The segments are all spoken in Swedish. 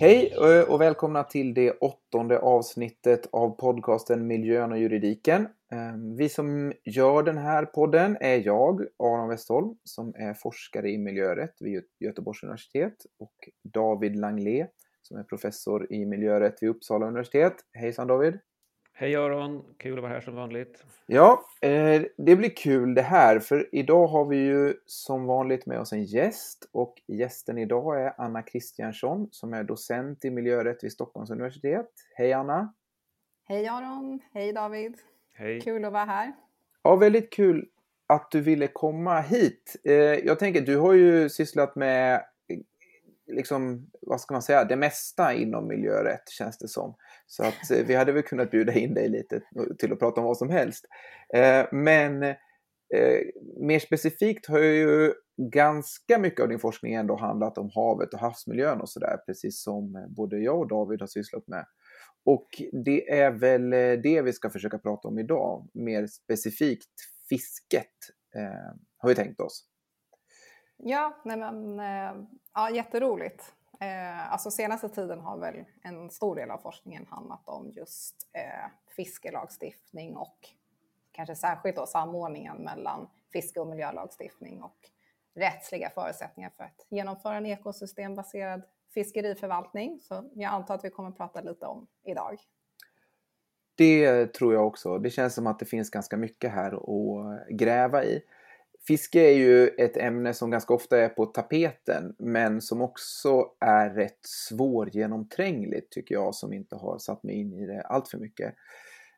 Hej eh, och välkomna till det åttonde avsnittet av podcasten Miljön och juridiken. Ehm, vi som gör den här podden är jag, Aron Westholm, som är forskare i miljörätt vid Göteborgs universitet och David Langlé som är professor i miljörätt vid Uppsala universitet. Hejsan David! Hej Aron, kul att vara här som vanligt. Ja, eh, det blir kul det här för idag har vi ju som vanligt med oss en gäst och gästen idag är Anna Kristiansson som är docent i miljörätt vid Stockholms universitet. Hej Anna! Hej Aron, hej David! Hej! Kul att vara här. Ja, väldigt kul att du ville komma hit. Eh, jag tänker, du har ju sysslat med liksom, vad ska man säga, det mesta inom miljörätt känns det som. Så att eh, vi hade väl kunnat bjuda in dig lite till att prata om vad som helst. Eh, men eh, mer specifikt har ju ganska mycket av din forskning ändå handlat om havet och havsmiljön och sådär, precis som både jag och David har sysslat med. Och det är väl det vi ska försöka prata om idag, mer specifikt fisket har vi tänkt oss. Ja, nej men, ja, jätteroligt. Eh, alltså senaste tiden har väl en stor del av forskningen handlat om just eh, fiskelagstiftning och kanske särskilt då samordningen mellan fiske och miljölagstiftning och rättsliga förutsättningar för att genomföra en ekosystembaserad fiskeriförvaltning. Så jag antar att vi kommer att prata lite om idag. Det tror jag också. Det känns som att det finns ganska mycket här att gräva i. Fiske är ju ett ämne som ganska ofta är på tapeten men som också är rätt svårgenomträngligt tycker jag som inte har satt mig in i det allt för mycket.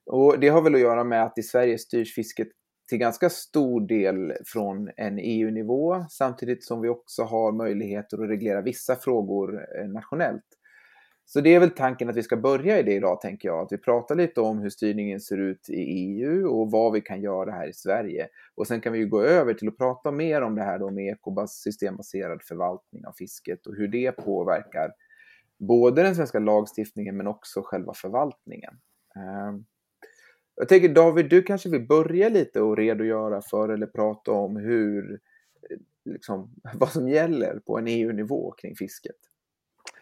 Och det har väl att göra med att i Sverige styrs fisket till ganska stor del från en EU-nivå samtidigt som vi också har möjligheter att reglera vissa frågor eh, nationellt. Så det är väl tanken att vi ska börja i det idag, tänker jag. Att vi pratar lite om hur styrningen ser ut i EU och vad vi kan göra här i Sverige. Och sen kan vi ju gå över till att prata mer om det här då med ekosystembaserad förvaltning av fisket och hur det påverkar både den svenska lagstiftningen men också själva förvaltningen. Ehm, jag tänker David, du kanske vill börja lite och redogöra för eller prata om hur, liksom, vad som gäller på en EU-nivå kring fisket.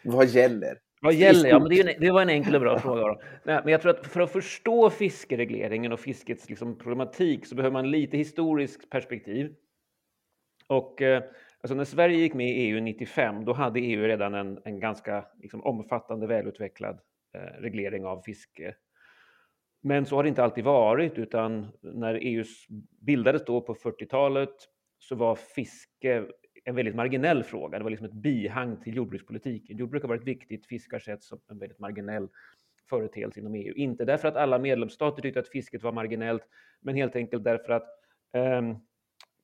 Vad gäller? Vad gäller? Ja, men det, en, det, var en enkel och bra fråga. Nej, men jag tror att för att förstå fiskeregleringen och fiskets liksom, problematik så behöver man lite historiskt perspektiv. Och eh, alltså när Sverige gick med i EU 95, då hade EU redan en, en ganska liksom, omfattande, välutvecklad eh, reglering av fiske. Men så har det inte alltid varit, utan när EU bildades då på 40-talet så var fiske en väldigt marginell fråga. Det var liksom ett bihang till jordbrukspolitiken. Jordbruk har varit viktigt, fisk har setts som en väldigt marginell företeelse inom EU. Inte därför att alla medlemsstater tyckte att fisket var marginellt, men helt enkelt därför att um,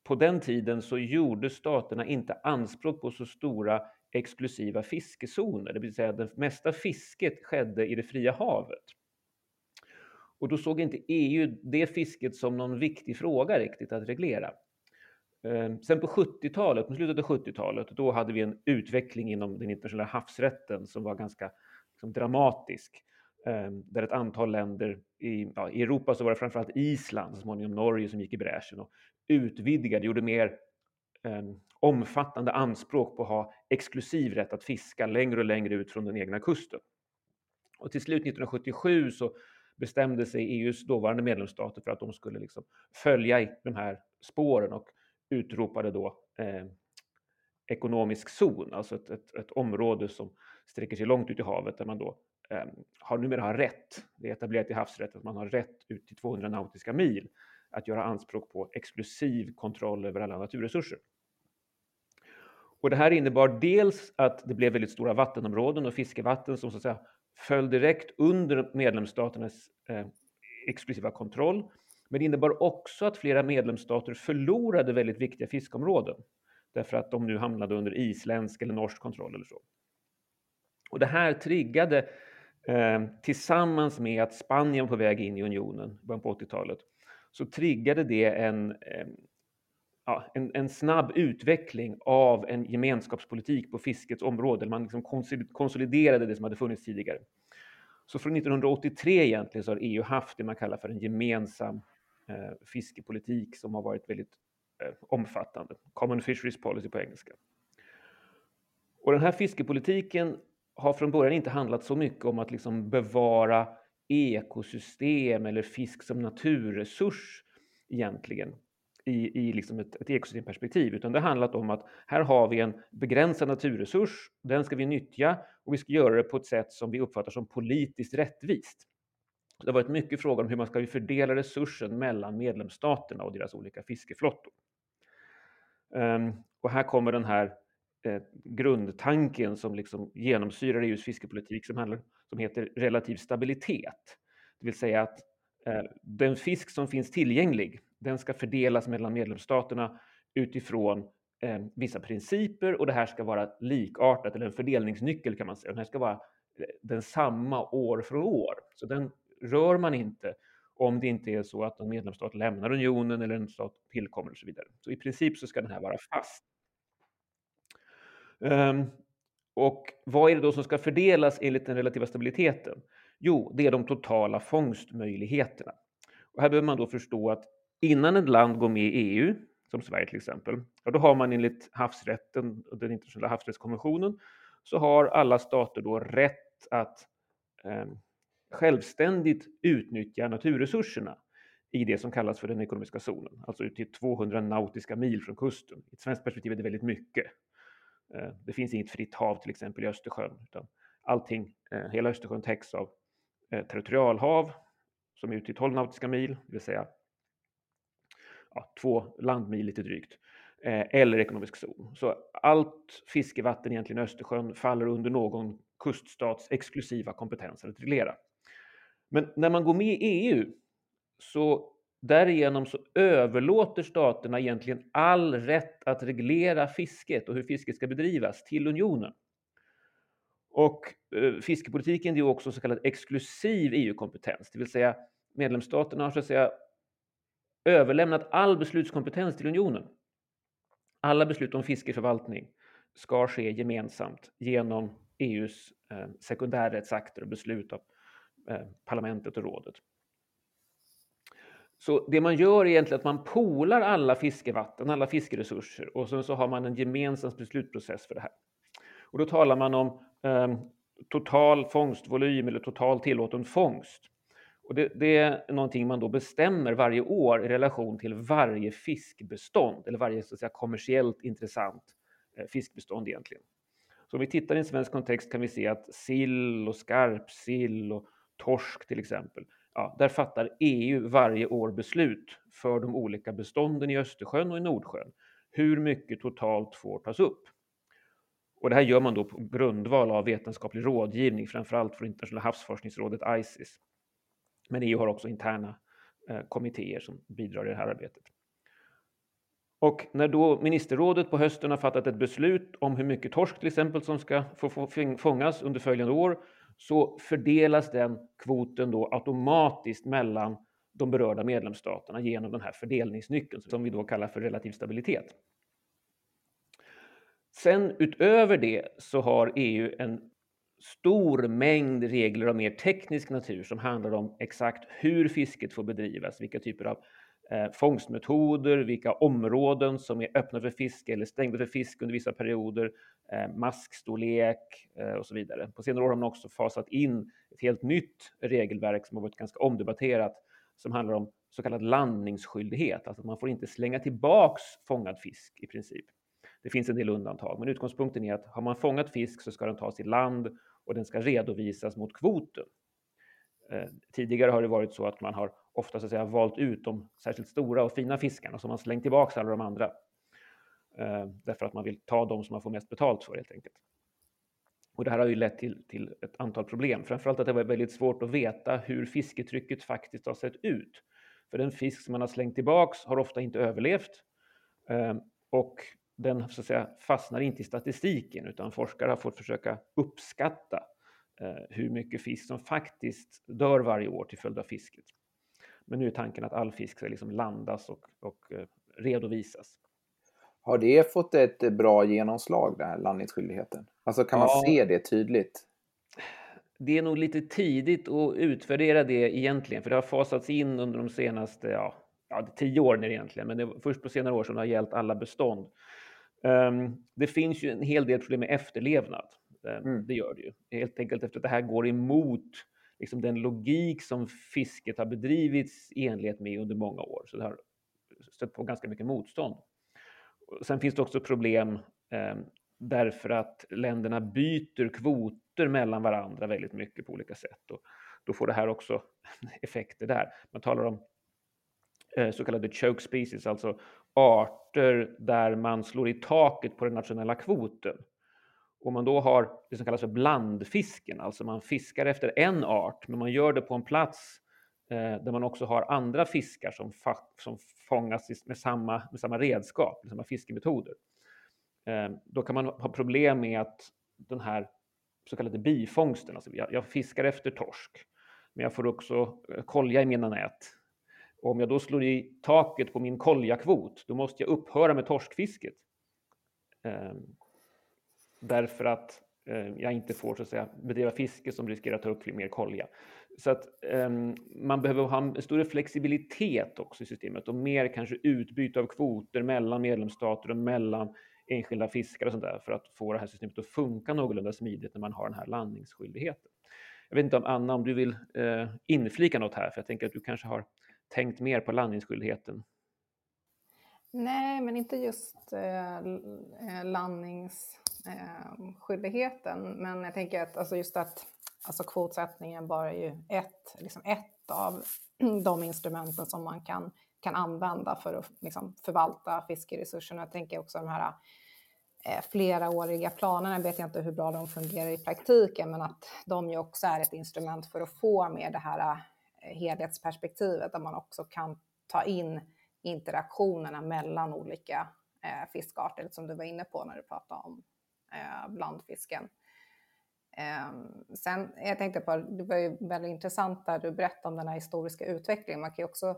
på den tiden så gjorde staterna inte anspråk på så stora exklusiva fiskezoner, det vill säga att det mesta fisket skedde i det fria havet. Och då såg inte EU det fisket som någon viktig fråga riktigt att reglera. Ehm, sen på 70-talet, på slutet av 70-talet, då hade vi en utveckling inom den internationella havsrätten som var ganska liksom, dramatisk. Ehm, där ett antal länder, i, ja, i Europa så var det framförallt Island, så småningom Norge som gick i bräschen och utvidgade, gjorde mer um, omfattande anspråk på att ha exklusiv rätt att fiska längre och längre ut från den egna kusten. Och till slut 1977 så bestämde sig EUs dåvarande medlemsstater för att de skulle liksom följa i de här spåren och utropade då eh, ekonomisk zon, alltså ett, ett, ett, område som sträcker sig långt ut i havet där man då eh, har numera har rätt, det är etablerat i havsrätt, att man har rätt ut till 200 nautiska mil att göra anspråk på exklusiv kontroll över alla naturresurser. Och det här innebar dels att det blev väldigt stora vattenområden och fiskevatten som så att säga föll direkt under medlemsstaternas eh, exklusiva kontroll men det innebar också att flera medlemsstater förlorade väldigt viktiga fiskområden därför att de nu hamnade under isländsk eller norsk kontroll eller så. Och det här triggade eh, tillsammans med att Spanien var på väg in i unionen i början på 80-talet så triggade det en, eh, ja, en, en, snabb utveckling av en gemenskapspolitik på fiskets område. Man liksom konsoliderade det som hade funnits tidigare. Så från 1983 egentligen så har EU haft det man kallar för en gemensam Eh, fiskepolitik som har varit väldigt eh, omfattande. Common Fisheries Policy på engelska. Och den här fiskepolitiken har från början inte handlat så mycket om att liksom bevara ekosystem eller fisk som naturresurs egentligen i, i liksom ett, ett ekosystemperspektiv, utan det har handlat om att här har vi en begränsad naturresurs, den ska vi nyttja och vi ska göra det på ett sätt som vi uppfattar som politiskt rättvist. Det har varit mycket frågan om hur man ska fördela resursen mellan medlemsstaterna och deras olika fiskeflottor. Ehm, och här kommer den här eh, grundtanken som liksom genomsyrar EUs fiskepolitik som, handlar, som heter relativ stabilitet. Det vill säga att eh, den fisk som finns tillgänglig, den ska fördelas mellan medlemsstaterna utifrån eh, vissa principer och det här ska vara likartat, eller en fördelningsnyckel kan man säga. Den här ska vara eh, densamma år från år. Så den rör man inte om det inte är så att en medlemsstat lämnar unionen eller en stat tillkommer och så vidare. Så i princip så ska den här vara fast. Um, och vad är det då som ska fördelas enligt den relativa stabiliteten? Jo, det är de totala fångstmöjligheterna. Och här behöver man då förstå att innan ett land går med i EU, som Sverige till exempel, ja, då har man enligt havsrätten och den internationella havsrättskonventionen, så har alla stater då rätt att eh, självständigt utnyttja naturresurserna i det som kallas för den ekonomiska zonen, alltså ut till 200 nautiska mil från kusten. I ett svenskt perspektiv är det väldigt mycket. Eh, det finns inget fritt hav till exempel i Östersjön, utan allting, eh, hela Östersjön täcks av eh, territorialhav som är ut till 12 nautiska mil, det vill säga ja, två landmil lite drygt, eller ekonomisk zon. Så allt fiskevatten egentligen i Östersjön faller under någon kuststats exklusiva kompetens att reglera. Men när man går med i EU så därigenom så överlåter staterna egentligen all rätt att reglera fisket och hur fisket ska bedrivas till unionen. Och eh, fiskepolitiken är också så kallad exklusiv EU-kompetens, det vill säga medlemsstaterna har så att säga överlämnat all beslutskompetens till unionen. Alla beslut om fiskeförvaltning ska ske gemensamt genom EUs eh, sekundärrättsakter och beslut av Eh, parlamentet och rådet. Så det man gör är egentligen att man polar alla fiskevatten, alla fiskeresurser och sen så har man en gemensam beslutsprocess för det här. Och då talar man om eh, total fångstvolym eller total tillåten fångst. Och det, det, är någonting man då bestämmer varje år i relation till varje fiskbestånd eller varje så att säga, kommersiellt intressant eh, fiskbestånd egentligen. Så om vi tittar i en svensk kontext kan vi se att sill och skarpsill och torsk till exempel. Ja, där fattar EU varje år beslut för de olika bestånden i Östersjön och i Nordsjön. Hur mycket totalt får tas upp? Och det här gör man då på grundval av vetenskaplig rådgivning, framförallt från Internationella havsforskningsrådet ICES. Men EU har också interna eh, kommittéer som bidrar i det här arbetet. Och när då ministerrådet på hösten har fattat ett beslut om hur mycket torsk till exempel som ska få fångas under följande år så fördelas den kvoten då automatiskt mellan de berörda medlemsstaterna genom den här fördelningsnyckeln som vi då kallar för relativ stabilitet. Sen utöver det så har EU en stor mängd regler av mer teknisk natur som handlar om exakt hur fisket får bedrivas, vilka typer av eh, fångstmetoder, vilka områden som är öppna för fiske eller stängda för fisk under vissa perioder, eh, maskstorlek eh, och så vidare. På senare år har man också fasat in ett helt nytt regelverk som har varit ganska omdebatterat som handlar om så kallad landningsskyldighet, alltså att man får inte slänga tillbaks fångad fisk i princip. Det finns en del undantag, men utgångspunkten är att har man fångat fisk så ska den tas i land och den ska redovisas mot kvoten. Eh, tidigare har det varit så att man har ofta så att säga, valt ut de särskilt stora och fina fiskarna som så man slängt tillbaka alla de andra. Eh, därför att man vill ta de som man får mest betalt för helt enkelt. Och det här har ju lett till, till ett antal problem, framförallt att det var väldigt svårt att veta hur fisketrycket faktiskt har sett ut. För den fisk som man har slängt tillbaks har ofta inte överlevt eh, och den så att säga, fastnar inte i statistiken utan forskare har fått försöka uppskatta eh, hur mycket fisk som faktiskt dör varje år till följd av fisket. Men nu är tanken att all fisk ska liksom landas och, och eh, redovisas. Har det fått ett bra genomslag, den här landningsskyldigheten? Alltså kan man ja, se det tydligt? Det är nog lite tidigt att utvärdera det egentligen, för det har fasats in under de senaste ja, ja, tio åren egentligen, men det är först på senare år som det har gällt alla bestånd. Um, det finns ju en hel del problem med efterlevnad. Mm. Det gör det ju. Helt enkelt efter att det här går emot liksom den logik som fisket har bedrivits i enlighet med under många år. Så det har stött på ganska mycket motstånd. Sen finns det också problem eh, därför att länderna byter kvoter mellan varandra väldigt mycket på olika sätt. Och då får det här också effekter där. Man talar om eh, så kallade choke species, alltså arter där man slår i taket på den nationella kvoten. Om man då har det som kallas för blandfisken, alltså man fiskar efter en art, men man gör det på en plats eh, där man också har andra fiskar som, som fångas med samma, med samma redskap, med samma fiskemetoder. Eh, då kan man ha problem med att den här så kallade bifångsten, alltså jag, jag fiskar efter torsk, men jag får också eh, kolja i mina nät. Och om jag då slår i taket på min koljakvot, då måste jag upphöra med torskfisket. Eh, därför att eh, jag inte får så att säga, bedriva fiske som riskerar att ta upp mer kolja. Så att eh, man behöver ha en större flexibilitet också i systemet och mer kanske utbyte av kvoter mellan medlemsstater och mellan enskilda fiskare och sånt där för att få det här systemet att funka någorlunda smidigt när man har den här landningsskyldigheten. Jag vet inte om Anna, om du vill eh, inflika något här, för jag tänker att du kanske har tänkt mer på landningsskyldigheten. Nej, men inte just eh, eh eh men jag tänker att alltså just att alltså kvotsättningen bara är ju ett, liksom ett av de instrumenten som man kan, kan använda för att liksom förvalta fiskeresurserna. Jag tänker också de här eh, planerna, jag vet inte hur bra de fungerar i praktiken, men att de ju också är ett instrument för att få med det här eh, helhetsperspektivet där man också kan ta in interaktionerna mellan olika eh, fiskarter, som du var inne på när du pratade om. Eh, bland blandfisken. Ehm, sen, jag tänkte på, det var ju väldigt intressant där du berättade om den här historiska utvecklingen. Man kan ju också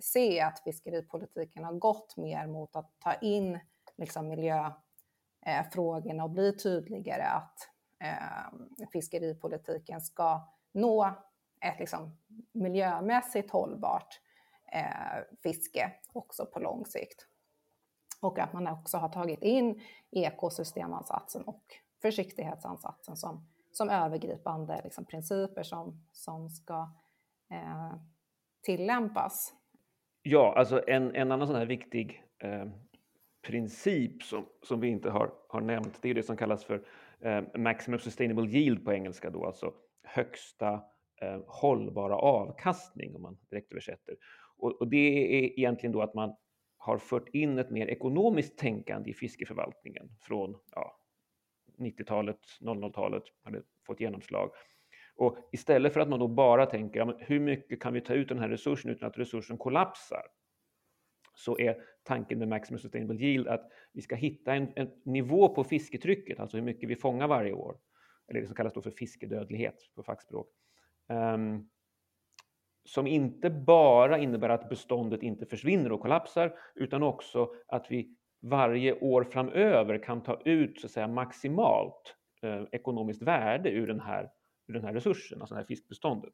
se att fiskeripolitiken har gått mer mot att ta in liksom, miljöfrågorna eh, och bli tydligare att eh, fiskeripolitiken ska nå ett liksom, miljömässigt hållbart eh, fiske också på lång sikt. Och att man också har tagit in ekosystemansatsen och försiktighetsansatsen som, som övergripande liksom, principer som, som ska eh, tillämpas. Ja, alltså en, en annan sån här viktig eh, princip som, som vi inte har, har nämnt, det är det som kallas för eh, maximum sustainable yield på engelska då, alltså högsta eh, hållbara avkastning om man direkt översätter. Och, och, det är egentligen då att man har fört in ett mer ekonomiskt tänkande i fiskeförvaltningen från ja, 90-talet, 00-talet, hade fått genomslag. Och istället för att man då bara tänker ja, hur mycket kan vi ta ut den här resursen utan att resursen kollapsar, så är tanken med Maximum Sustainable Yield att vi ska hitta en, en nivå på fisketrycket, alltså hur mycket vi fångar varje år, eller det som kallas då för fiskedödlighet på fackspråk. Um, som inte bara innebär att beståndet inte försvinner och kollapsar, utan också att vi varje år framöver kan ta ut så att säga, maximalt eh, ekonomiskt värde ur den, här, ur den här resursen, alltså det här fiskbeståndet.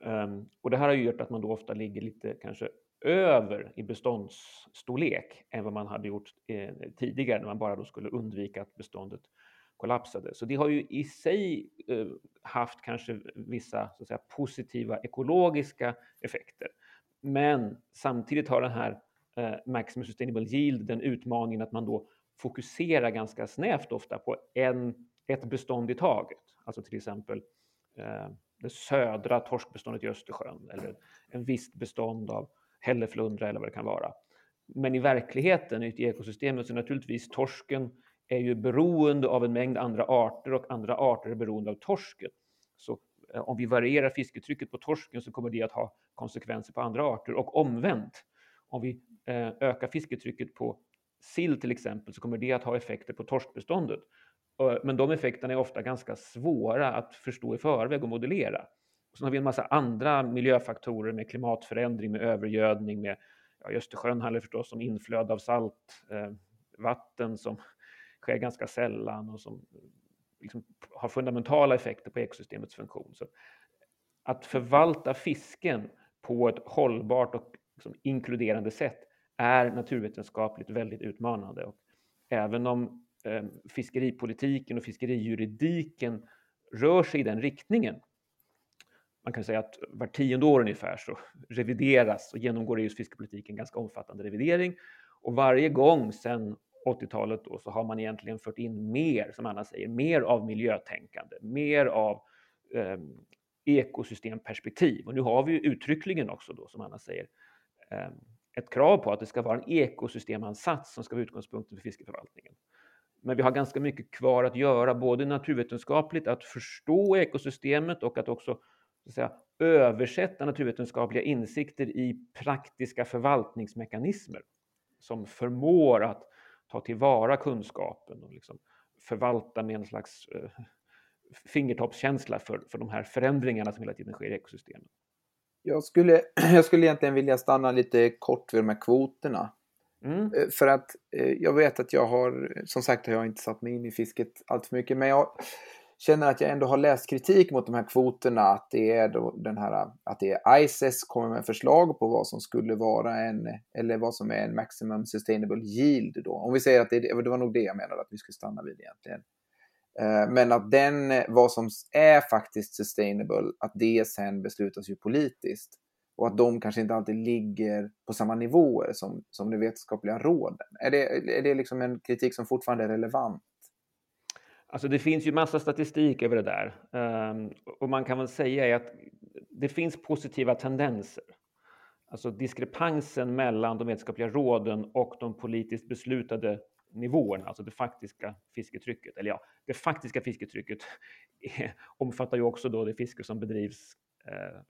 Um, och det här har gjort att man då ofta ligger lite kanske över i beståndsstorlek än vad man hade gjort eh, tidigare när man bara då skulle undvika att beståndet kollapsade. Så det har ju i sig eh, haft kanske vissa så att säga, positiva ekologiska effekter. Men samtidigt har den här eh, Maximum Sustainable Yield den utmaningen att man då fokuserar ganska snävt ofta på en, ett bestånd i taget. Alltså till exempel eh, det södra torskbeståndet i Östersjön eller en visst bestånd av hälleflundra eller vad det kan vara. Men i verkligheten, ute i ekosystemet, så är naturligtvis torsken är ju beroende av en mängd andra arter och andra arter är beroende av torsken. Så eh, om vi varierar fisketrycket på torsken så kommer det att ha konsekvenser på andra arter och omvänt. Om vi eh, ökar fisketrycket på sill till exempel så kommer det att ha effekter på torskbeståndet. Men de effekterna är ofta ganska svåra att förstå i förväg och modellera. Sen har vi en massa andra miljöfaktorer med klimatförändring, med övergödning, med ja, Östersjön handlar förstås om inflöde av saltvatten eh, som sker ganska sällan och som liksom har fundamentala effekter på ekosystemets funktion. Så att förvalta fisken på ett hållbart och liksom inkluderande sätt är naturvetenskapligt väldigt utmanande. Och även om eh, fiskeripolitiken och fiskerijuridiken rör sig i den riktningen. Man kan säga att var tionde år ungefär så revideras och genomgår EUs fiskepolitik en ganska omfattande revidering. Och varje gång sedan 80-talet då, så har man egentligen fört in mer, som Anna säger, mer av miljötänkande, mer av eh, ekosystemperspektiv. Och nu har vi ju uttryckligen också då, som Anna säger, eh, ett krav på att det ska vara en ekosystemansats som ska vara utgångspunkten för fiskeförvaltningen. Men vi har ganska mycket kvar att göra, både naturvetenskapligt, att förstå ekosystemet och att också så att säga, översätta naturvetenskapliga insikter i praktiska förvaltningsmekanismer som förmår att ta tillvara kunskapen och liksom förvalta med en slags eh, fingertoppskänsla för, för de här förändringarna som hela tiden sker i ekosystemet. Jag skulle, jag skulle egentligen vilja stanna lite kort vid de här kvoterna. Mm. Eh, för att eh, jag vet att jag har, som sagt har jag inte satt mig in i fisket allt för mycket, men jag känner att jag ändå har läst kritik mot de här kvoterna, att det är då den här, att det är ICES kommer med förslag på vad som skulle vara en, eller vad som är en maximum sustainable yield då. Om vi säger att det, det var nog det jag menade att vi skulle stanna vid egentligen. Eh, men att den, vad som är faktiskt sustainable, att det sen beslutas ju politiskt. Och att de kanske inte alltid ligger på samma nivåer som, som de vetenskapliga råden. Är det, är det liksom en kritik som fortfarande är relevant? Alltså det finns ju massa statistik över det där. Um, och man kan väl säga att det finns positiva tendenser. Alltså diskrepansen mellan de vetenskapliga råden och de politiskt beslutade nivåerna, alltså det faktiska fisketrycket. Eller ja, det faktiska fisketrycket omfattar ju också då det fiske som bedrivs eh,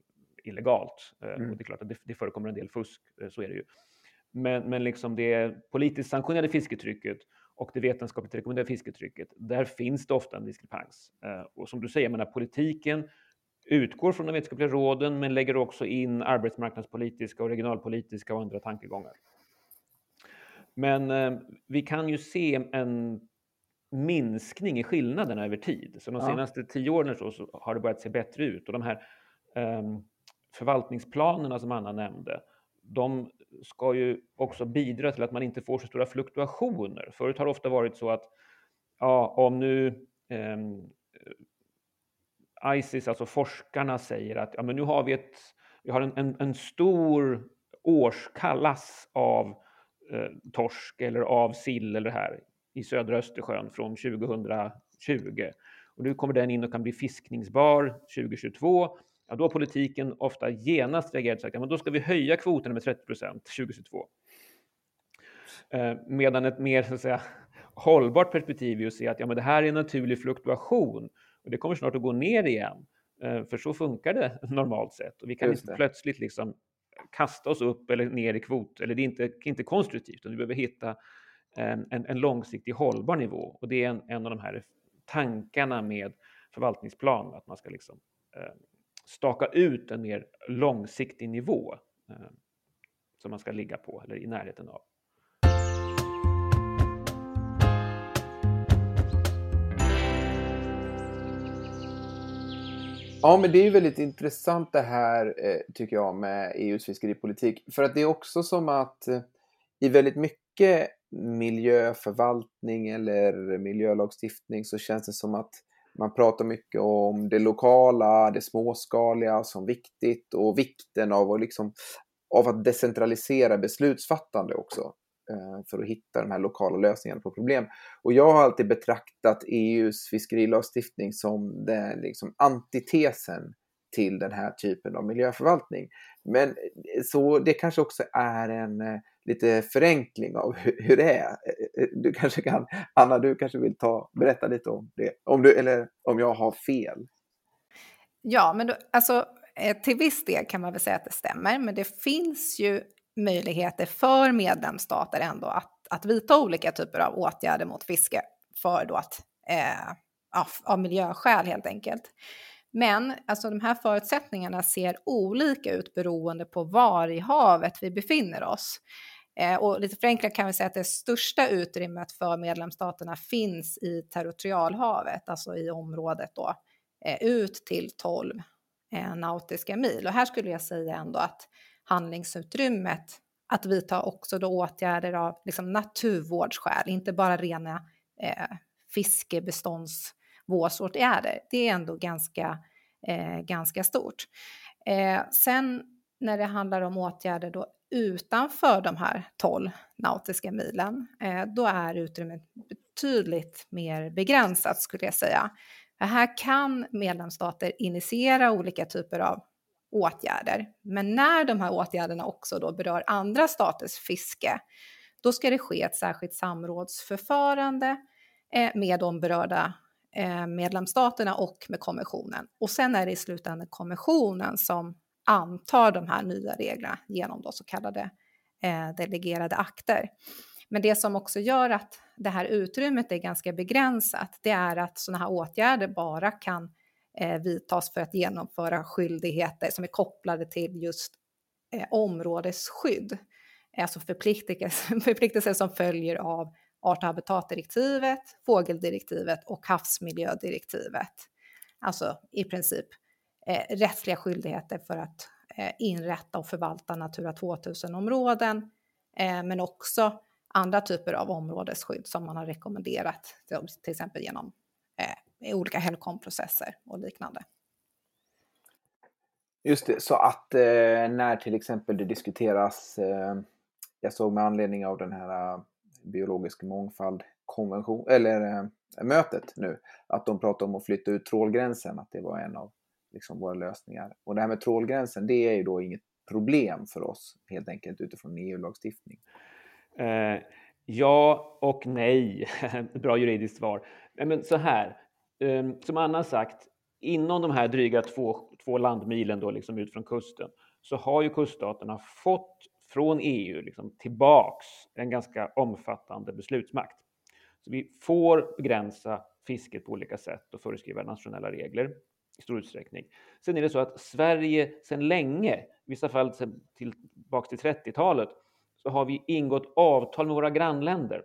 illegalt. Eh, mm. Och det är klart att det, det förekommer en del fusk, eh, så är det ju. Men, men liksom det politiskt sanktionerade fisketrycket och det vetenskapligt rekommenderade fisketrycket, där finns det ofta en diskrepans. Eh, och som du säger, menar, politiken utgår från de vetenskapliga råden men lägger också in arbetsmarknadspolitiska och regionalpolitiska och andra tankegångar. Men eh, vi kan ju se en minskning i skillnaderna över tid. Så de senaste ja. tio åren så, så, har det börjat se bättre ut. Och de här eh, förvaltningsplanerna som Anna nämnde, de ska ju också bidra till att man inte får så stora fluktuationer. Förut har det ofta varit så att ja, om nu ehm, eh, ICES, alltså forskarna, säger att ja, men nu har vi, ett, vi har en, en, en stor årskallass av eh, torsk eller av sill eller här i södra Östersjön från 2020. Och nu kommer den in och kan bli fiskningsbar 2022 ja, då har politiken ofta genast reagerat och sagt att då ska vi höja kvoterna med 30 procent 2022. Eh, medan ett mer så att säga, hållbart perspektiv är att se att ja, men det här är en naturlig fluktuation och det kommer snart att gå ner igen. Eh, för så funkar det normalt sett och vi kan inte plötsligt liksom kasta oss upp eller ner i kvot, eller det är inte, inte konstruktivt, utan vi behöver hitta en, en, en långsiktig hållbar nivå. Och det är en, en av de här tankarna med förvaltningsplan, att man ska liksom, eh, staka ut en mer långsiktig nivå eh, som man ska ligga på eller i närheten av. Ja, men det är ju väldigt intressant det här eh, tycker jag med EUs fiskeripolitik. För att det är också som att eh, i väldigt mycket miljöförvaltning eller miljölagstiftning så känns det som att man pratar mycket om det lokala, det småskaliga som viktigt och vikten av att, liksom, av att decentralisera beslutsfattande också eh, för att hitta de här lokala lösningarna på problem. Och jag har alltid betraktat EUs fiskerilagstiftning som den liksom, antitesen till den här typen av miljöförvaltning. Men eh, så det kanske också är en eh, lite förenkling av hur, det är. Eh, du kanske kan, Anna, du kanske vill ta, berätta lite om det, om du, eller om jag har fel. Ja, men då, alltså, till viss del kan man väl säga att det stämmer, men det finns ju möjligheter för medlemsstater ändå att, att vidta olika typer av åtgärder mot fiske för då att, eh, av, av miljöskäl helt enkelt. Men alltså, de här förutsättningarna ser olika ut beroende på var i havet vi befinner oss. Eh, och lite förenklat kan vi säga att det största utrymmet för medlemsstaterna finns i territorialhavet, alltså i området då eh, ut till 12 eh, nautiska mil. Och här skulle jag säga ändå att handlingsutrymmet att vidta också då åtgärder av liksom naturvårdsskäl, inte bara rena eh, fiskebeståndsvårsåtgärder. Det är ändå ganska, eh, ganska stort. Eh, sen när det handlar om åtgärder då utanför de här 12 nautiska milen, eh, då är utrymmet betydligt mer begränsat skulle jag säga. Här kan medlemsstater initiera olika typer av åtgärder, men när de här åtgärderna också då berör andra staters fiske, då ska det ske ett särskilt samrådsförfarande eh, med de berörda Eh, medlemsstaterna och med kommissionen. Och sen är det i slutändan kommissionen som antar de här nya reglerna genom då så kallade eh, delegerade akter. Men det som också gör att det här utrymmet är ganska begränsat, det är att sådana här åtgärder bara kan eh, vidtas för att genomföra skyldigheter som är kopplade till just eh, områdesskydd. Alltså förpliktelser, förpliktelser som följer av art och habitatdirektivet, fågeldirektivet och havsmiljödirektivet. Alltså i princip eh, rättsliga skyldigheter för att eh, inrätta och förvalta Natura 2000-områden, eh, men också andra typer av områdesskydd som man har rekommenderat, till exempel genom eh, olika HELCOM-processer och liknande. Just det, så att eh, när till exempel det diskuteras, eh, jag såg med anledning av den här biologisk mångfald konvention, eller äh, mötet nu, att de pratar om att flytta ut trålgränsen, att det var en av liksom, våra lösningar. Och det här med trålgränsen, det är ju då inget problem för oss, helt enkelt utifrån EU-lagstiftning. Eh, ja och nej. Bra juridiskt svar. men så här, eh, som Anna sagt, inom de här dryga två, två landmilen då, liksom ut från kusten så har ju kuststaterna fått från EU liksom, tillbaks en ganska omfattande beslutsmakt. Så vi får begränsa fisket på olika sätt och föreskriva nationella regler i stor utsträckning. Sen är det så att Sverige sedan länge, i vissa fall tillbaka till 30-talet, så har vi ingått avtal med våra grannländer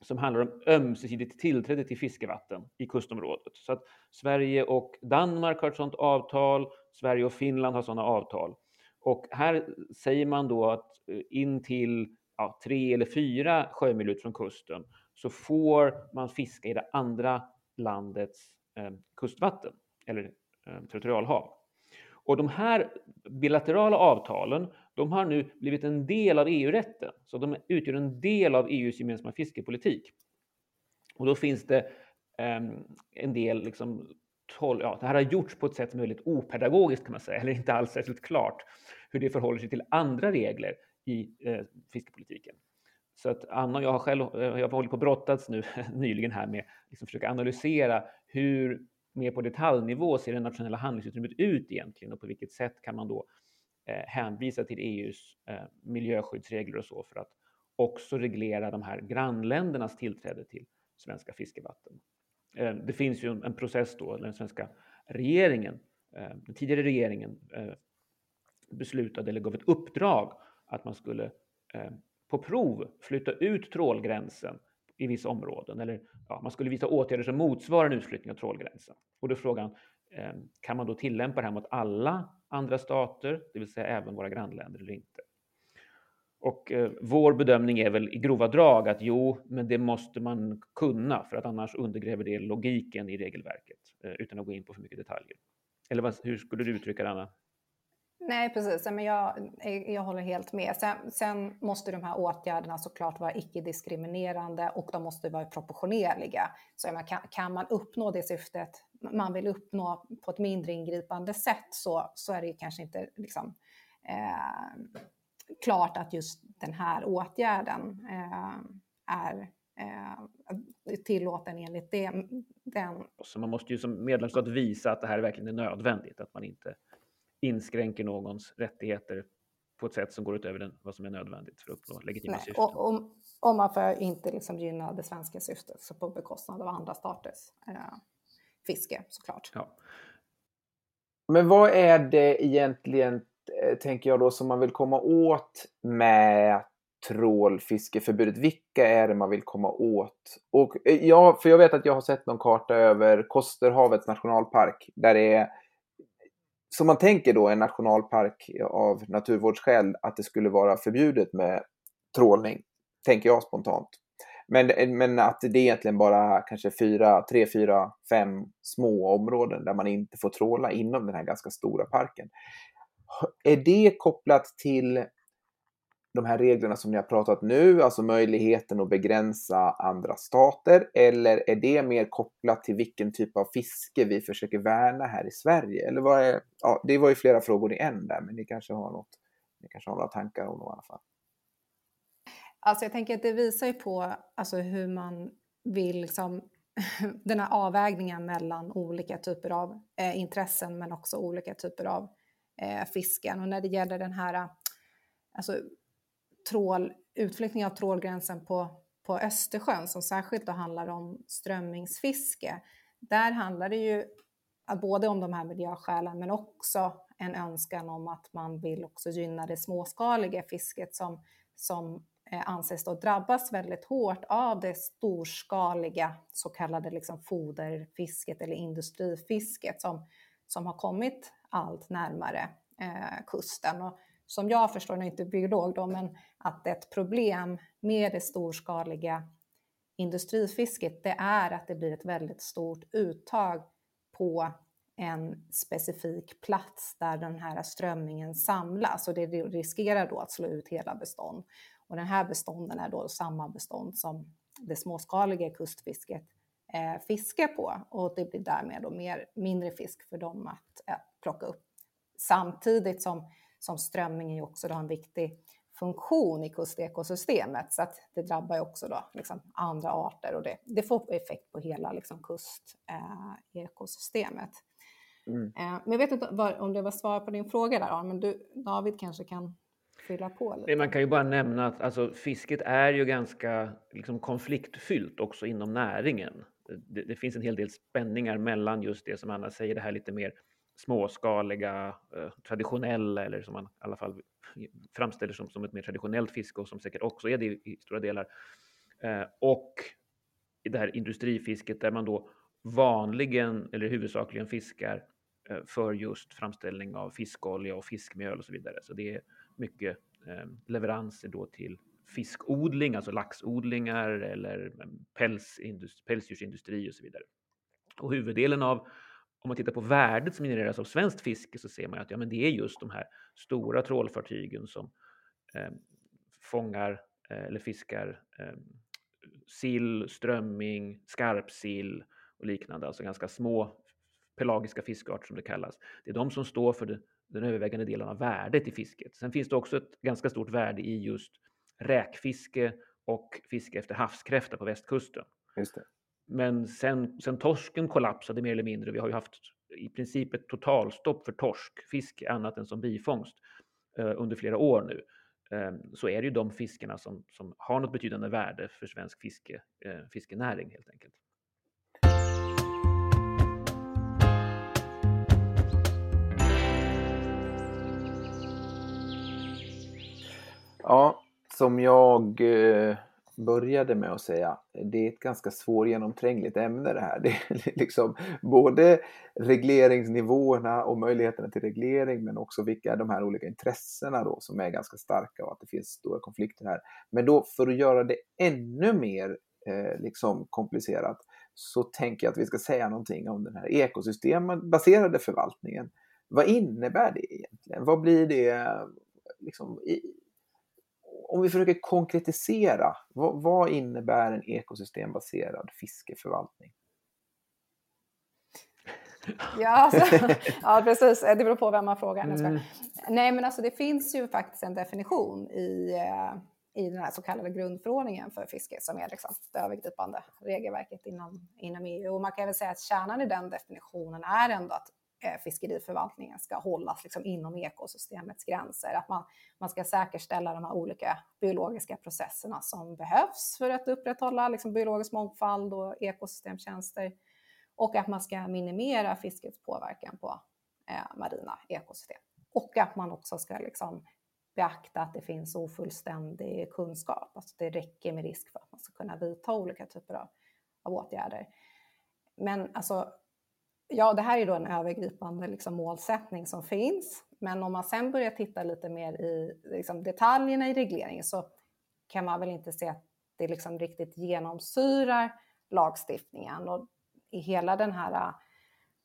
som handlar om ömsesidigt tillträde till fiskevatten i kustområdet. Så att Sverige och Danmark har ett sådant avtal, Sverige och Finland har sådana avtal. Och här säger man då att eh, in till ja, tre eller fyra sjömil ut från kusten så får man fiska i det andra landets eh, kustvatten eller eh, territorialhav. Och de här bilaterala avtalen, de har nu blivit en del av EU-rätten, så de utgör en del av EUs gemensamma fiskepolitik. Och då finns det eh, en del liksom, ja, det här har gjorts på ett sätt som är väldigt opedagogiskt kan man säga, eller inte alls särskilt klart hur det förhåller sig till andra regler i eh, fiskepolitiken. Så att Anna och jag har själv, eh, jag har hållit på brottats nu nyligen här med att liksom försöka analysera hur mer på detaljnivå ser det nationella handlingsutrymmet ut egentligen och på vilket sätt kan man då eh, hänvisa till EUs eh, miljöskyddsregler och så för att också reglera de här grannländernas tillträde till svenska fiskevatten. Eh, det finns ju en, process då, den svenska regeringen, eh, den tidigare regeringen eh, beslutade eller gav ett uppdrag att man skulle på prov flytta ut trålgränsen i vissa områden. Eller ja, man skulle visa åtgärder som motsvarar en utflyttning av trålgränsen. Och då är frågan, kan man då tillämpa det här mot alla andra stater, det vill säga även våra grannländer eller inte? Och eh, vår bedömning är väl i grova drag att jo, men det måste man kunna för att annars undergräver det logiken i regelverket eh, utan att gå in på för mycket detaljer. Eller vad, hur skulle du uttrycka det, Anna? Nej, precis. Men jag, eh, jag håller helt med. Sen, sen måste de här åtgärderna såklart vara icke-diskriminerande och de måste vara proportionerliga. Så menar, kan, kan man uppnå det syftet man vill uppnå på ett mindre ingripande sätt så, så är det kanske inte liksom, eh, klart att just den här åtgärden eh, är eh, tillåten enligt det, den. Så man måste ju som medlemsstat visa att det här verkligen är nödvändigt, att man inte inskränker någons rättigheter på ett sätt som går utöver den, vad som är nödvändigt för att uppnå legitima syften. Och, och, och man får inte liksom gynna det svenska syftet så på bekostnad av andra staters eh, fiske såklart. Ja. Men vad är det egentligen, Eh, tänker jag då, som man vill komma åt med trålfiskeförbudet? Vilka är det man vill komma åt? Och eh, ja, för jag vet att jag har sett någon karta över Kosterhavets nationalpark där det är som man tänker då en nationalpark av naturvårdsskäl att det skulle vara förbjudet med trålning, tänker jag spontant. Men, eh, men att det är egentligen bara kanske fyra, tre, fyra, fem små områden där man inte får tråla inom den här ganska stora parken. Är det kopplat till de här reglerna som ni har pratat nu, alltså möjligheten att begränsa andra stater, eller är det mer kopplat till vilken typ av fiske vi försöker värna här i Sverige? Eller vad är, ja, det var ju flera frågor i en där, men ni kanske har något, ni kanske har några tankar om det i alla fall. Alltså jag tänker att det visar ju på alltså hur man vill liksom den här avvägningen mellan olika typer av eh, intressen men också olika typer av eh, fisken. Och när det gäller den här alltså, trål, utflyttning av trålgränsen på, på Östersjön som särskilt då handlar om strömmingsfiske. Där handlar det ju både om de här miljöskälen men också en önskan om att man vill också gynna det småskaliga fisket som, som eh, anses då drabbas väldigt hårt av det storskaliga så kallade liksom foderfisket eller industrifisket som, som har kommit allt närmare eh, kusten. Och som jag förstår, nu är inte biolog då, men att ett problem med det storskaliga industrifisket, det är att det blir ett väldigt stort uttag på en specifik plats där den här strömmingen samlas och det riskerar då att slå ut hela bestånd. Och den här bestånden är då samma bestånd som det småskaliga kustfisket eh, fiskar på och det blir därmed då mer, mindre fisk för dem att plocka upp. Samtidigt som som strömmingen också har en viktig funktion i kustekosystemet så att det drabbar ju också då liksom andra arter och det, det får effekt på hela liksom kustekosystemet. Eh, mm. eh, men jag vet inte om det var svar på din fråga där, men du, David kanske kan fylla på lite. Man kan ju bara nämna att alltså, fisket är ju ganska liksom, konfliktfyllt också inom näringen. Det, det, finns en hel del spänningar mellan just det som Anna säger, det här lite mer småskaliga, eh, traditionella eller som man i alla fall framställer som, som ett mer traditionellt fiske och som säkert också är det i, i stora delar. Eh, och i det här industrifisket där man då vanligen eller huvudsakligen fiskar eh, för just framställning av fiskolja och fiskmjöl och så vidare. Så det är mycket leveranser då till fiskodling, alltså laxodlingar eller eh, pälsdjursindustri och så vidare. Och huvuddelen av om man tittar på värdet som genereras av svenskt fiske så ser man att ja, men det är just de här stora trålfartygen som eh, fångar eh, eller fiskar eh, sill, strömming, skarpsill och liknande, alltså ganska små pelagiska fiskarter som det kallas. Det är de som står för det, den övervägande delen av värdet i fisket. Sen finns det också ett ganska stort värde i just räkfiske och fiske efter havskräfta på västkusten. Men sen, sen torsken kollapsade mer eller mindre, vi har ju haft i princip ett totalstopp för torskfisk annat än som bifångst eh, under flera år nu. Eh, så är det ju de fiskarna som, som har något betydande värde för svensk fiske, eh, fiskenäring helt enkelt. Ja, som jag eh, började med att säga, det är ett ganska svårgenomträngligt ämne det här. Det är liksom både regleringsnivåerna och möjligheterna till reglering men också vilka är de här olika intressena då som är ganska starka och att det finns stora konflikter här. Men då för att göra det ännu mer eh, liksom komplicerat så tänker jag att vi ska säga någonting om den här ekosystembaserade förvaltningen. Vad innebär det egentligen? Vad blir det liksom, i, om vi försöker konkretisera, vad, vad innebär en ekosystembaserad fiskeförvaltning? Ja, alltså, ja, precis. Det beror på vem man frågar. Mm. Nej, men alltså det finns ju faktiskt en definition i, eh, i den här så kallade grundförordningen för fiske som är liksom det övergripande regelverket inom, inom EU. Och man kan väl säga att kärnan i den definitionen är ändå att Eh, fiskeriförvaltningen ska hållas liksom inom ekosystemets gränser. Att man, man ska säkerställa de här olika biologiska processerna som behövs för att upprätthålla liksom biologisk mångfald och ekosystemtjänster. Och att man ska minimera fiskets påverkan på eh, marina ekosystem. Och att man också ska liksom beakta att det finns ofullständig kunskap. Alltså det räcker med risk för att man ska kunna vidta olika typer av, av åtgärder. Men alltså, ja, det här är då en övergripande liksom, målsättning som finns. Men om man sen börjar titta lite mer i liksom, detaljerna i regleringen så kan man väl inte se att det liksom riktigt genomsyrar lagstiftningen. Och i hela den här äh,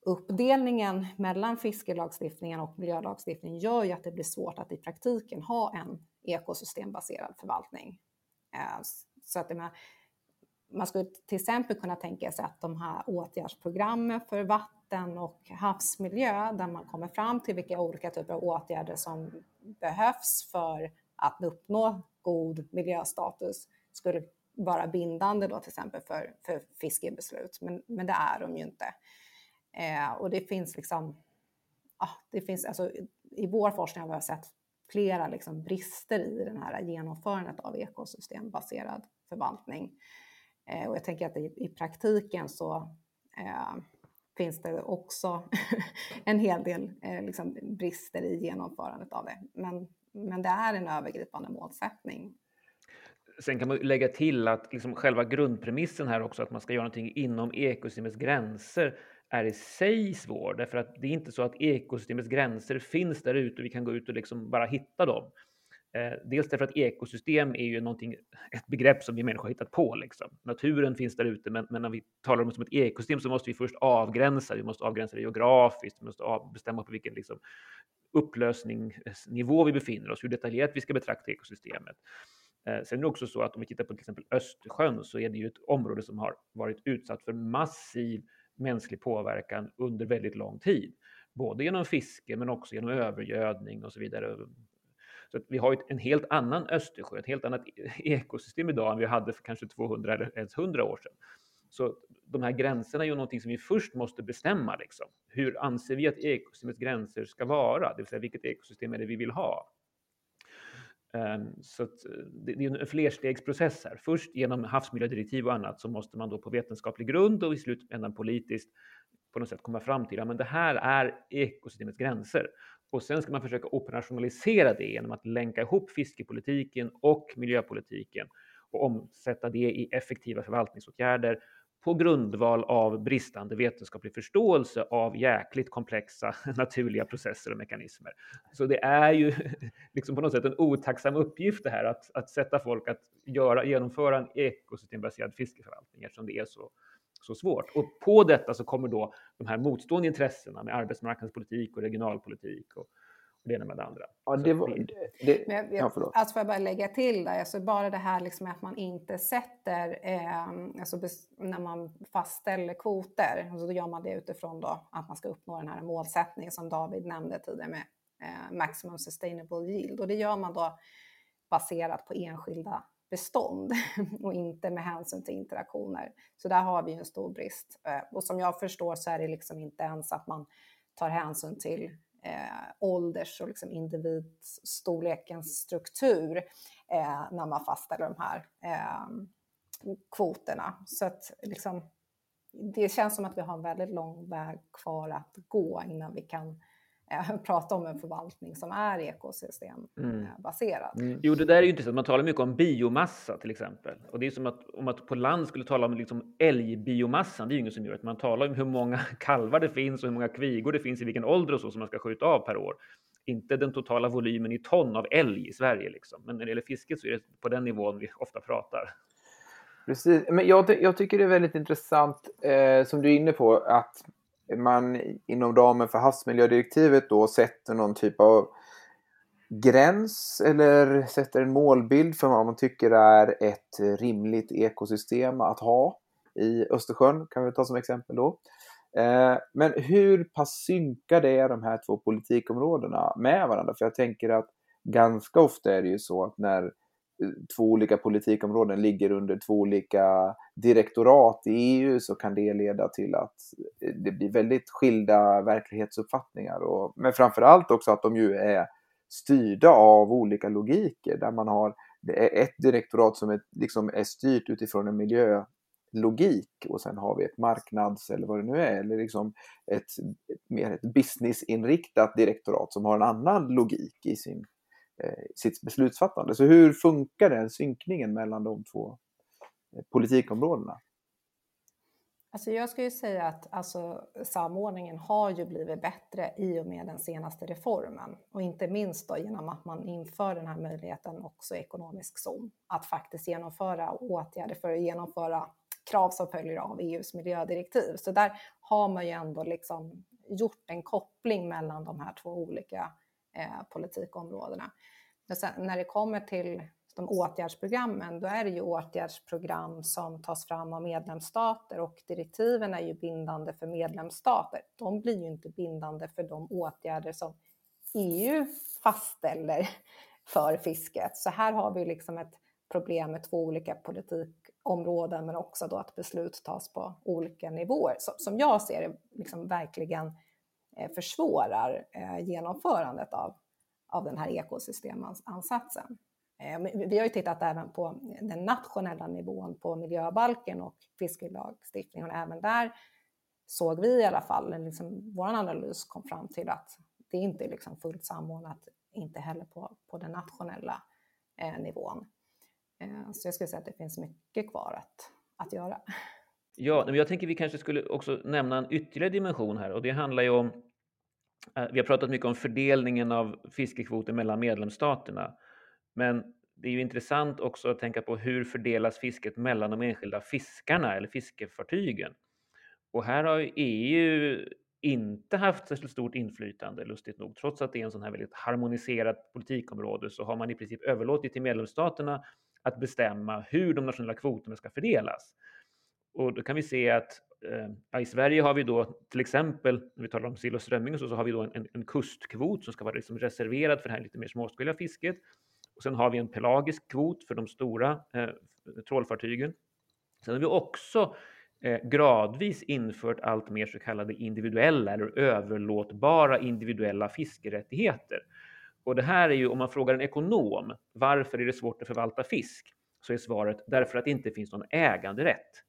uppdelningen mellan fiskelagstiftningen och miljölagstiftningen gör ju att det blir svårt att i praktiken ha en ekosystembaserad förvaltning. Äh, så att det man skulle till exempel kunna tänka sig att de här åtgärdsprogrammen för vatten och havsmiljö, där man kommer fram till vilka olika typer av åtgärder som behövs för att uppnå god miljöstatus, skulle vara bindande då till exempel för, för fiskebeslut. Men, men det är de ju inte. Eh, och det finns liksom, ah, det finns, alltså, i vår forskning har vi sett flera liksom brister i den här genomförandet av ekosystembaserad förvaltning. Eh, och jag tänker att i, i praktiken så eh, finns det också en hel del eh, liksom brister i genomförandet av det. Men, men det är en övergripande målsättning. Sen kan man lägga till att liksom själva grundpremissen här också, att man ska göra någonting inom ekosystemets gränser, är i sig svår. Därför att det är inte så att ekosystemets gränser finns där ute och vi kan gå ut och liksom bara hitta dem. Eh, dels därför att ekosystem är ju någonting, ett begrepp som vi människor har hittat på. Liksom. Naturen finns där ute, men, men, när vi talar om det som ett ekosystem så måste vi först avgränsa. Vi måste avgränsa det geografiskt, vi måste av, bestämma på vilken liksom, upplösningsnivå vi befinner oss, hur detaljerat vi ska betrakta ekosystemet. Eh, sen är det också så att om vi tittar på till exempel Östersjön så är det ju ett område som har varit utsatt för massiv mänsklig påverkan under väldigt lång tid. Både genom fiske men också genom övergödning och så vidare. Så vi har en helt annan Östersjö, ett helt annat e-, ekosystem idag än vi hade för kanske 200 eller ens 100 år sedan. Så de här gränserna är ju någonting som vi först måste bestämma. Liksom. Hur anser vi att ekosystemets gränser ska vara? Det vill säga vilket ekosystem är det vi vill ha? Ehm, så det är en flerstegsprocess här. Först genom havsmiljödirektiv och annat så måste man då på vetenskaplig grund och i slutändan politiskt på något sätt komma fram till att det här är ekosystemets gränser. Och sen ska man försöka operationalisera det genom att länka ihop fiskepolitiken och miljöpolitiken och omsätta det i effektiva förvaltningsåtgärder på grundval av bristande vetenskaplig förståelse av jäkligt komplexa naturliga processer och mekanismer. Så det är ju liksom på något sätt en otacksam uppgift det här att, att sätta folk att göra, genomföra en ekosystembaserad fiskeförvaltning eftersom det är så, så svårt. Och på detta så kommer då de här motstående intressena med arbetsmarknadspolitik och regionalpolitik och, det ena med det andra. Ja, det var, det, det, Men jag, ja, förlåt. alltså får jag bara lägga till där, alltså bara det här liksom att man inte sätter, eh, alltså när man fastställer kvoter, alltså då gör man det utifrån då att man ska uppnå den här målsättningen som David nämnde tidigare med eh, maximum sustainable yield och det gör man då baserat på enskilda bestånd och inte med hänsyn till interaktioner. Så där har vi en stor brist. Eh, och som jag förstår så är det liksom inte ens att man tar hänsyn till eh, ålders och liksom individstorlekens struktur eh, när man fastställer de här eh, kvoterna. Så att liksom, det känns som att vi har en väldigt lång väg kvar att gå innan vi kan eh, prata om en förvaltning som är ekosystembaserad. Mm. Mm. Jo, det där är ju intressant. Man talar mycket om biomassa till exempel. Och det är som att om man på land skulle tala om liksom älgbiomassan. Det är ju ingen som gör det. Man talar om hur många kalvar det finns och hur många kvigor det finns i vilken ålder och så som man ska skjuta av per år. Inte den totala volymen i ton av älg i Sverige. Liksom. Men när det gäller fisket så är det på den nivån vi ofta pratar. Precis, men jag, jag tycker det är väldigt intressant eh, som du är inne på att man inom ramen för havsmiljödirektivet då sätter någon typ av gräns eller sätter en målbild för vad man tycker är ett rimligt ekosystem att ha i Östersjön, kan vi ta som exempel då. Eh, men hur pass synkade är de här två politikområdena med varandra? För jag tänker att ganska ofta är det ju så att när två olika politikområden ligger under två olika direktorat i EU så kan det leda till att eh, det blir väldigt skilda verklighetsuppfattningar. Och, men framförallt också att de ju är styrda av olika logiker där man har ett direktorat som är, liksom är styrt utifrån en miljölogik och sen har vi ett marknads eller vad det nu är, eller liksom ett, mer ett businessinriktat direktorat som har en annan logik i sin Eh, sitt beslutsfattande. Så hur funkar den synkningen mellan de två eh, politikområdena? Alltså jag skulle säga att alltså, samordningen har ju blivit bättre i och med den senaste reformen och inte minst då genom att man inför den här möjligheten också ekonomisk zon att faktiskt genomföra åtgärder för att genomföra krav som följer av EUs miljödirektiv. Så där har man ju ändå liksom gjort en koppling mellan de här två olika eh, politikområdena. Men sen, när det kommer till de åtgärdsprogrammen, då är det ju åtgärdsprogram som tas fram av medlemsstater och direktiven är ju bindande för medlemsstater. De blir ju inte bindande för de åtgärder som EU fastställer för fisket. Så här har vi liksom ett problem med två olika politikområden men också då att beslut tas på olika nivåer. Så, som jag ser det liksom verkligen eh, Eh, försvårar eh, genomförandet av, av den här ekosystemansatsen. Eh, vi har ju tittat även på den nationella nivån på miljöbalken och fiskelagstiftningen. Även där såg vi i alla fall, liksom, vår analys kom fram till att det inte är liksom fullt samordnat, inte heller på, på den nationella eh, nivån. Eh, så jag skulle säga att det finns mycket kvar att, att göra. Ja, men jag tänker vi kanske skulle också nämna en ytterligare dimension här och det handlar ju om eh, vi har pratat mycket om fördelningen av fiskekvoter mellan medlemsstaterna. Men det är ju intressant också att tänka på hur fördelas fisket mellan de enskilda fiskarna eller fiskefartygen. Och här har EU inte haft särskilt stort inflytande, lustigt nog. Trots att det är en sån här väldigt harmoniserat politikområde så har man i princip överlåtit till medlemsstaterna att bestämma hur de nationella kvoterna ska fördelas. Och då kan vi se att eh, i Sverige har vi då till exempel, när vi talar om sill och strömming, så, så har vi då en, en kustkvot som ska vara liksom reserverad för det här lite mer småskaliga fisket. Och sen har vi en pelagisk kvot för de stora eh, trålfartygen. Sen har vi också eh, gradvis infört allt mer så kallade individuella eller överlåtbara individuella fiskerättigheter. Och det här är ju, om man frågar en ekonom, varför är det svårt att förvalta fisk? Så är svaret därför att det inte finns någon äganderätt.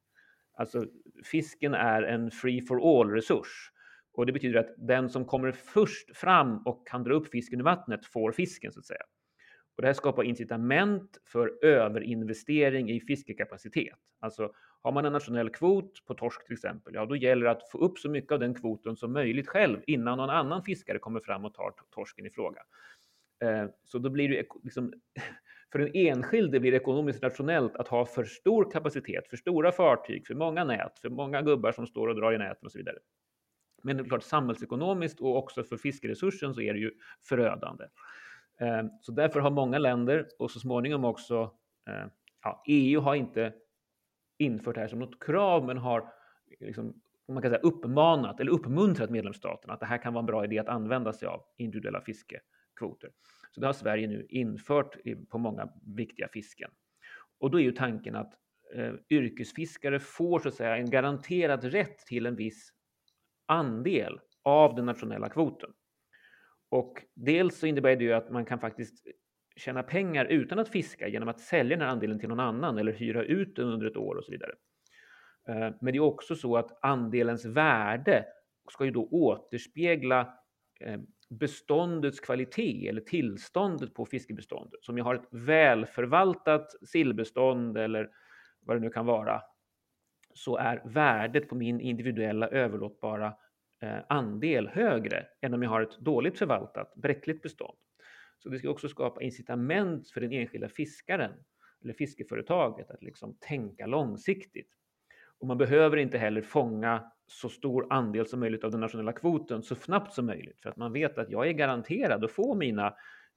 Alltså fisken är en free for all resurs. Och det betyder att den som kommer först fram och kan dra upp fisken ur vattnet får fisken så att säga. Och det här skapar incitament för överinvestering i fiskekapacitet. Alltså har man en nationell kvot på torsk till exempel, ja då gäller det att få upp så mycket av den kvoten som möjligt själv innan någon annan fiskare kommer fram och tar torsken i fråga. Eh, så då blir det liksom, för den enskilde blir det ekonomiskt rationellt att ha för stor kapacitet, för stora fartyg, för många nät, för många gubbar som står och drar i näten och så vidare. Men det är klart samhällsekonomiskt och också för fiskeresursen så är det ju förödande. Eh, så därför har många länder och så småningom också eh, ja, EU har inte infört det här som något krav, men har liksom, man kan säga, uppmanat eller uppmuntrat medlemsstaterna att det här kan vara en bra idé att använda sig av individuella kvoter. Så det har Sverige nu infört på många viktiga fisken. Och då är ju tanken att eh, yrkesfiskare får så att säga en garanterad rätt till en viss andel av den nationella kvoten. Och dels så innebär det ju att man kan faktiskt tjäna pengar utan att fiska genom att sälja den här andelen till någon annan eller hyra ut den under ett år och så vidare. Eh, men det är också så att andelens värde ska ju då återspegla eh, beståndets kvalitet eller tillståndet på fiskebeståndet. Så om jag har ett välförvaltat sillbestånd eller vad det nu kan vara så är värdet på min individuella överlåtbara eh, andel högre än om jag har ett dåligt förvaltat, bräckligt bestånd. Så det ska också skapa incitament för den enskilda fiskaren eller fiskeföretaget att liksom tänka långsiktigt. Och man behöver inte heller fånga så stor andel som möjligt av den nationella kvoten så snabbt som möjligt för att man vet att jag är garanterad att få mina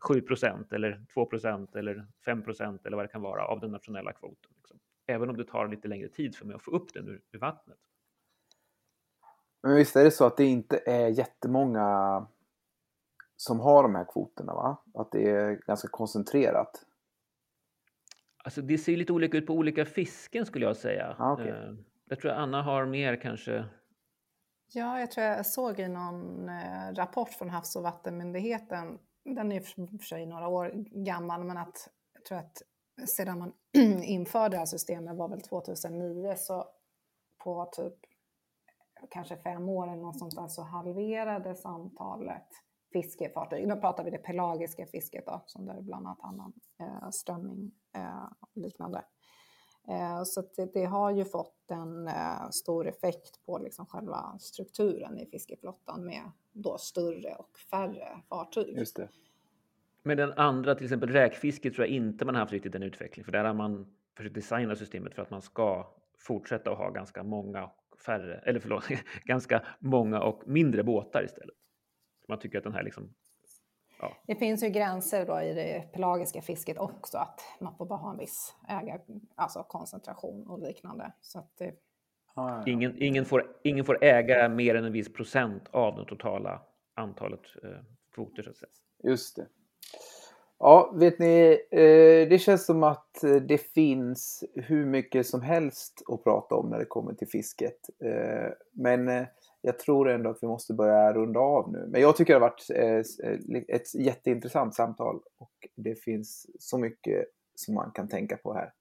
7% eller 2% eller 5% eller vad det kan vara av den nationella kvoten. Liksom. Även om det tar lite längre tid för mig att få upp den ur, ur vattnet. Men visst är det så att det inte är jättemånga som har de här kvoterna va? Att det är ganska koncentrerat? Alltså det ser lite olika ut på olika fisken skulle jag säga. Ah, okay. Jag tror Anna har mer kanske. Ja, jag tror jag såg i någon eh, rapport från Havs och vattenmyndigheten, den är i och för sig några år gammal, men att jag tror att sedan man införde det här systemet var väl 2009 så på typ kanske fem år eller något sånt där så halverades antalet fiskefartyg. Nu pratar vi det pelagiska fisket då, som där bland annat annan eh, strömming eh, och liknande. Eh, så det, det, har ju fått en eh, stor effekt på liksom själva strukturen i fiskeflottan med då större och färre fartyg. Just det. Men den andra, till exempel räkfiske, tror jag inte man har haft riktigt den utvecklingen. För där har man försökt designa systemet för att man ska fortsätta att ha ganska många färre, eller förlåt, ganska många och mindre båtar istället. Man tycker att den här liksom Ja. Det finns ju gränser då i det pelagiska fisket också, att man får bara ha en viss ägar, alltså koncentration och liknande. Så att det... ah, ja. ingen, ingen, får, ingen får äga mer än en viss procent av det totala antalet eh, kvoter. Så att säga. Just det. Ja, vet ni, eh, det känns som att det finns hur mycket som helst att prata om när det kommer till fisket. Eh, men eh, jag tror ändå att vi måste börja runda av nu. Men jag tycker det har varit ett jätteintressant samtal och det finns så mycket som man kan tänka på här.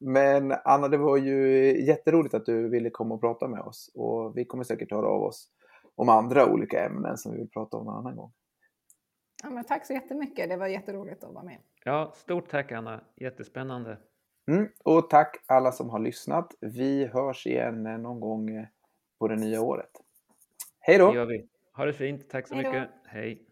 Men Anna, det var ju jätteroligt att du ville komma och prata med oss och vi kommer säkert höra av oss om andra olika ämnen som vi vill prata om en annan gång. Ja, men tack så jättemycket. Det var jätteroligt att vara med. Ja, stort tack Anna. Jättespännande. Mm, och tack alla som har lyssnat. Vi hörs igen någon gång på det nya året. Hej då! Det gör vi. Ha det fint. Tack så Hej mycket. Hej!